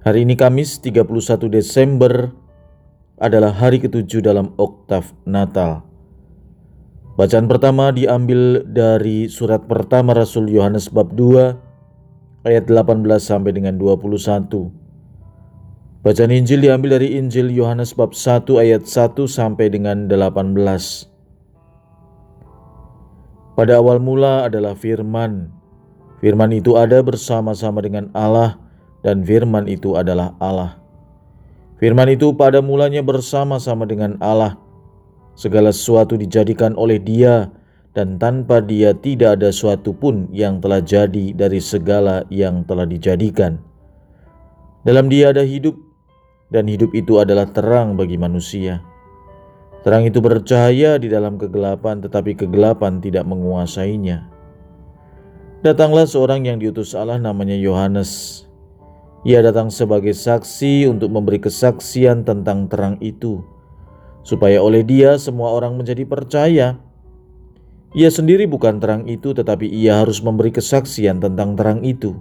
Hari ini Kamis 31 Desember adalah hari ketujuh dalam oktav Natal. Bacaan pertama diambil dari surat pertama Rasul Yohanes bab 2 ayat 18 sampai dengan 21. Bacaan Injil diambil dari Injil Yohanes bab 1 ayat 1 sampai dengan 18. Pada awal mula adalah firman. Firman itu ada bersama-sama dengan Allah dan firman itu adalah Allah. Firman itu pada mulanya bersama-sama dengan Allah. Segala sesuatu dijadikan oleh Dia, dan tanpa Dia tidak ada suatu pun yang telah jadi dari segala yang telah dijadikan. Dalam Dia ada hidup, dan hidup itu adalah terang bagi manusia. Terang itu bercahaya di dalam kegelapan, tetapi kegelapan tidak menguasainya. Datanglah seorang yang diutus Allah, namanya Yohanes. Ia datang sebagai saksi untuk memberi kesaksian tentang terang itu, supaya oleh dia semua orang menjadi percaya. Ia sendiri bukan terang itu, tetapi ia harus memberi kesaksian tentang terang itu.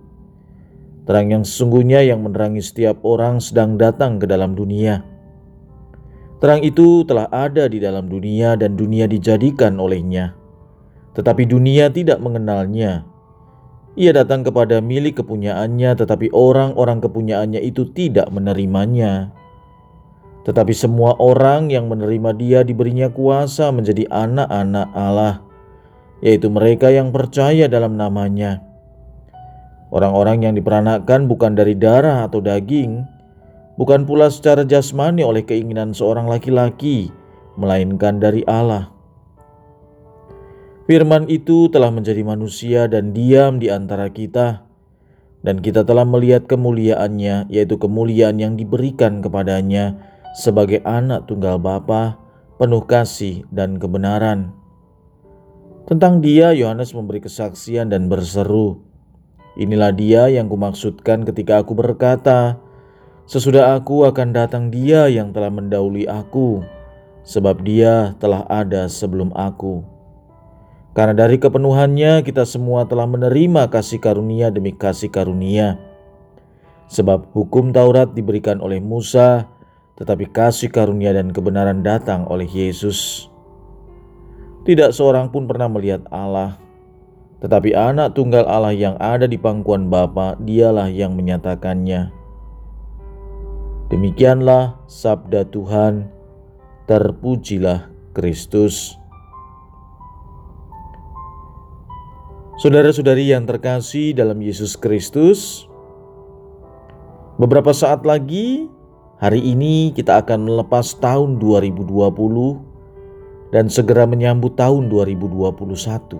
Terang yang sesungguhnya yang menerangi setiap orang sedang datang ke dalam dunia. Terang itu telah ada di dalam dunia dan dunia dijadikan olehnya. Tetapi dunia tidak mengenalnya. Ia datang kepada milik kepunyaannya, tetapi orang-orang kepunyaannya itu tidak menerimanya. Tetapi semua orang yang menerima Dia diberinya kuasa menjadi anak-anak Allah, yaitu mereka yang percaya dalam namanya. Orang-orang yang diperanakkan bukan dari darah atau daging, bukan pula secara jasmani oleh keinginan seorang laki-laki, melainkan dari Allah. Firman itu telah menjadi manusia dan diam di antara kita, dan kita telah melihat kemuliaannya, yaitu kemuliaan yang diberikan kepadanya sebagai anak tunggal Bapa, penuh kasih dan kebenaran. Tentang dia, Yohanes memberi kesaksian dan berseru, Inilah dia yang kumaksudkan ketika aku berkata, Sesudah aku akan datang dia yang telah mendahului aku, sebab dia telah ada sebelum aku. Karena dari kepenuhannya kita semua telah menerima kasih karunia demi kasih karunia. Sebab hukum Taurat diberikan oleh Musa, tetapi kasih karunia dan kebenaran datang oleh Yesus. Tidak seorang pun pernah melihat Allah, tetapi anak tunggal Allah yang ada di pangkuan Bapa, dialah yang menyatakannya. Demikianlah sabda Tuhan, terpujilah Kristus. Saudara-saudari yang terkasih dalam Yesus Kristus, beberapa saat lagi hari ini kita akan melepas tahun 2020 dan segera menyambut tahun 2021.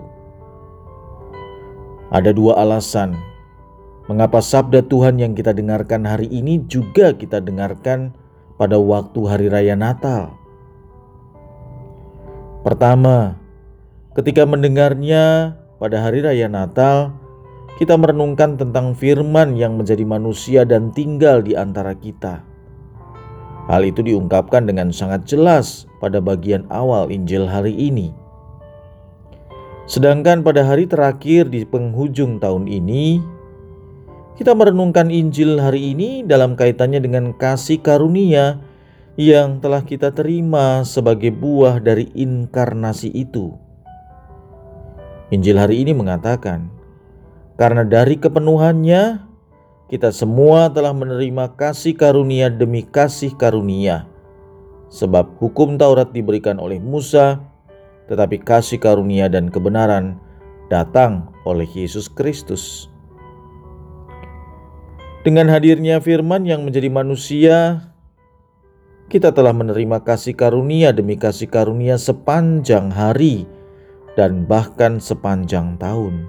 Ada dua alasan mengapa sabda Tuhan yang kita dengarkan hari ini juga kita dengarkan pada waktu hari raya Natal. Pertama, ketika mendengarnya pada hari raya Natal, kita merenungkan tentang firman yang menjadi manusia dan tinggal di antara kita. Hal itu diungkapkan dengan sangat jelas pada bagian awal Injil hari ini. Sedangkan pada hari terakhir di penghujung tahun ini, kita merenungkan Injil hari ini dalam kaitannya dengan kasih karunia yang telah kita terima sebagai buah dari inkarnasi itu. Injil hari ini mengatakan, "Karena dari kepenuhannya kita semua telah menerima kasih karunia demi kasih karunia, sebab hukum Taurat diberikan oleh Musa, tetapi kasih karunia dan kebenaran datang oleh Yesus Kristus." Dengan hadirnya firman yang menjadi manusia, kita telah menerima kasih karunia demi kasih karunia sepanjang hari dan bahkan sepanjang tahun.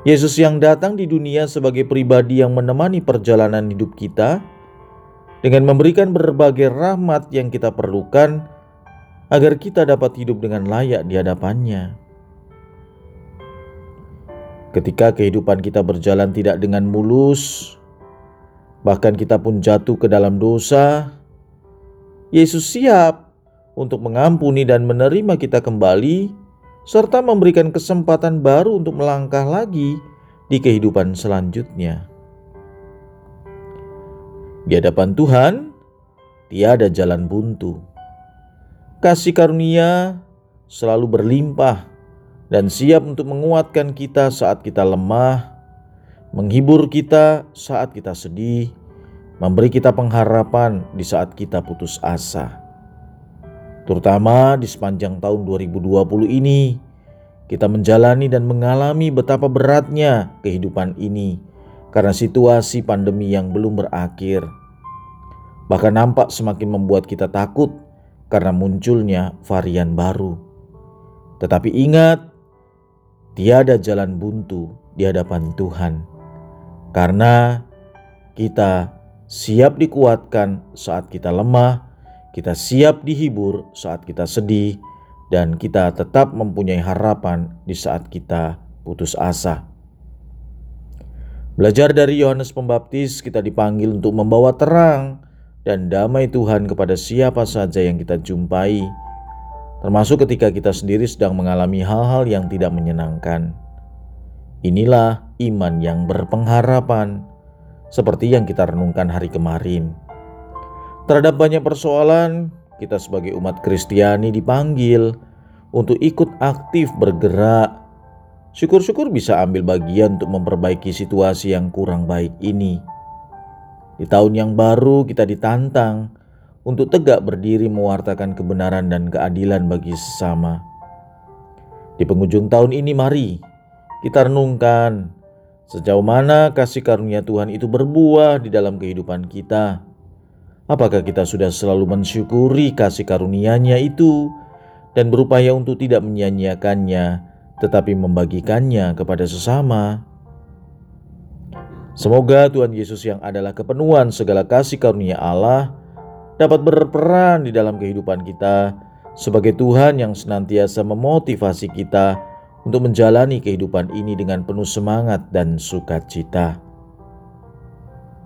Yesus yang datang di dunia sebagai pribadi yang menemani perjalanan hidup kita dengan memberikan berbagai rahmat yang kita perlukan agar kita dapat hidup dengan layak di hadapannya. Ketika kehidupan kita berjalan tidak dengan mulus, bahkan kita pun jatuh ke dalam dosa, Yesus siap untuk mengampuni dan menerima kita kembali serta memberikan kesempatan baru untuk melangkah lagi di kehidupan selanjutnya. Di hadapan Tuhan, tiada jalan buntu. Kasih karunia selalu berlimpah dan siap untuk menguatkan kita saat kita lemah, menghibur kita saat kita sedih, memberi kita pengharapan di saat kita putus asa. Terutama di sepanjang tahun 2020 ini, kita menjalani dan mengalami betapa beratnya kehidupan ini karena situasi pandemi yang belum berakhir. Bahkan nampak semakin membuat kita takut karena munculnya varian baru. Tetapi ingat, tiada jalan buntu di hadapan Tuhan, karena kita siap dikuatkan saat kita lemah kita siap dihibur saat kita sedih, dan kita tetap mempunyai harapan di saat kita putus asa. Belajar dari Yohanes Pembaptis, kita dipanggil untuk membawa terang dan damai Tuhan kepada siapa saja yang kita jumpai, termasuk ketika kita sendiri sedang mengalami hal-hal yang tidak menyenangkan. Inilah iman yang berpengharapan, seperti yang kita renungkan hari kemarin. Terhadap banyak persoalan, kita sebagai umat Kristiani dipanggil untuk ikut aktif bergerak. Syukur-syukur bisa ambil bagian untuk memperbaiki situasi yang kurang baik ini. Di tahun yang baru kita ditantang untuk tegak berdiri mewartakan kebenaran dan keadilan bagi sesama. Di penghujung tahun ini mari kita renungkan sejauh mana kasih karunia Tuhan itu berbuah di dalam kehidupan kita Apakah kita sudah selalu mensyukuri kasih karunia-Nya itu dan berupaya untuk tidak menyia-nyiakannya, tetapi membagikannya kepada sesama? Semoga Tuhan Yesus yang adalah kepenuhan segala kasih karunia Allah dapat berperan di dalam kehidupan kita sebagai Tuhan yang senantiasa memotivasi kita untuk menjalani kehidupan ini dengan penuh semangat dan sukacita.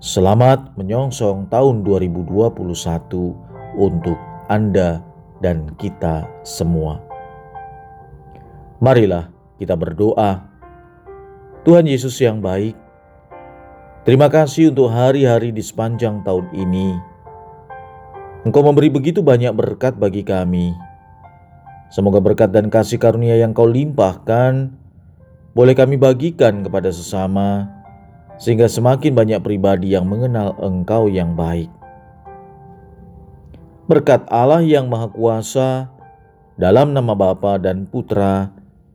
Selamat menyongsong tahun 2021 untuk Anda dan kita semua. Marilah kita berdoa. Tuhan Yesus yang baik, terima kasih untuk hari-hari di sepanjang tahun ini. Engkau memberi begitu banyak berkat bagi kami. Semoga berkat dan kasih karunia yang kau limpahkan boleh kami bagikan kepada sesama sehingga semakin banyak pribadi yang mengenal Engkau yang baik. Berkat Allah yang Maha Kuasa, dalam nama Bapa dan Putra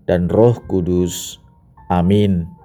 dan Roh Kudus. Amin.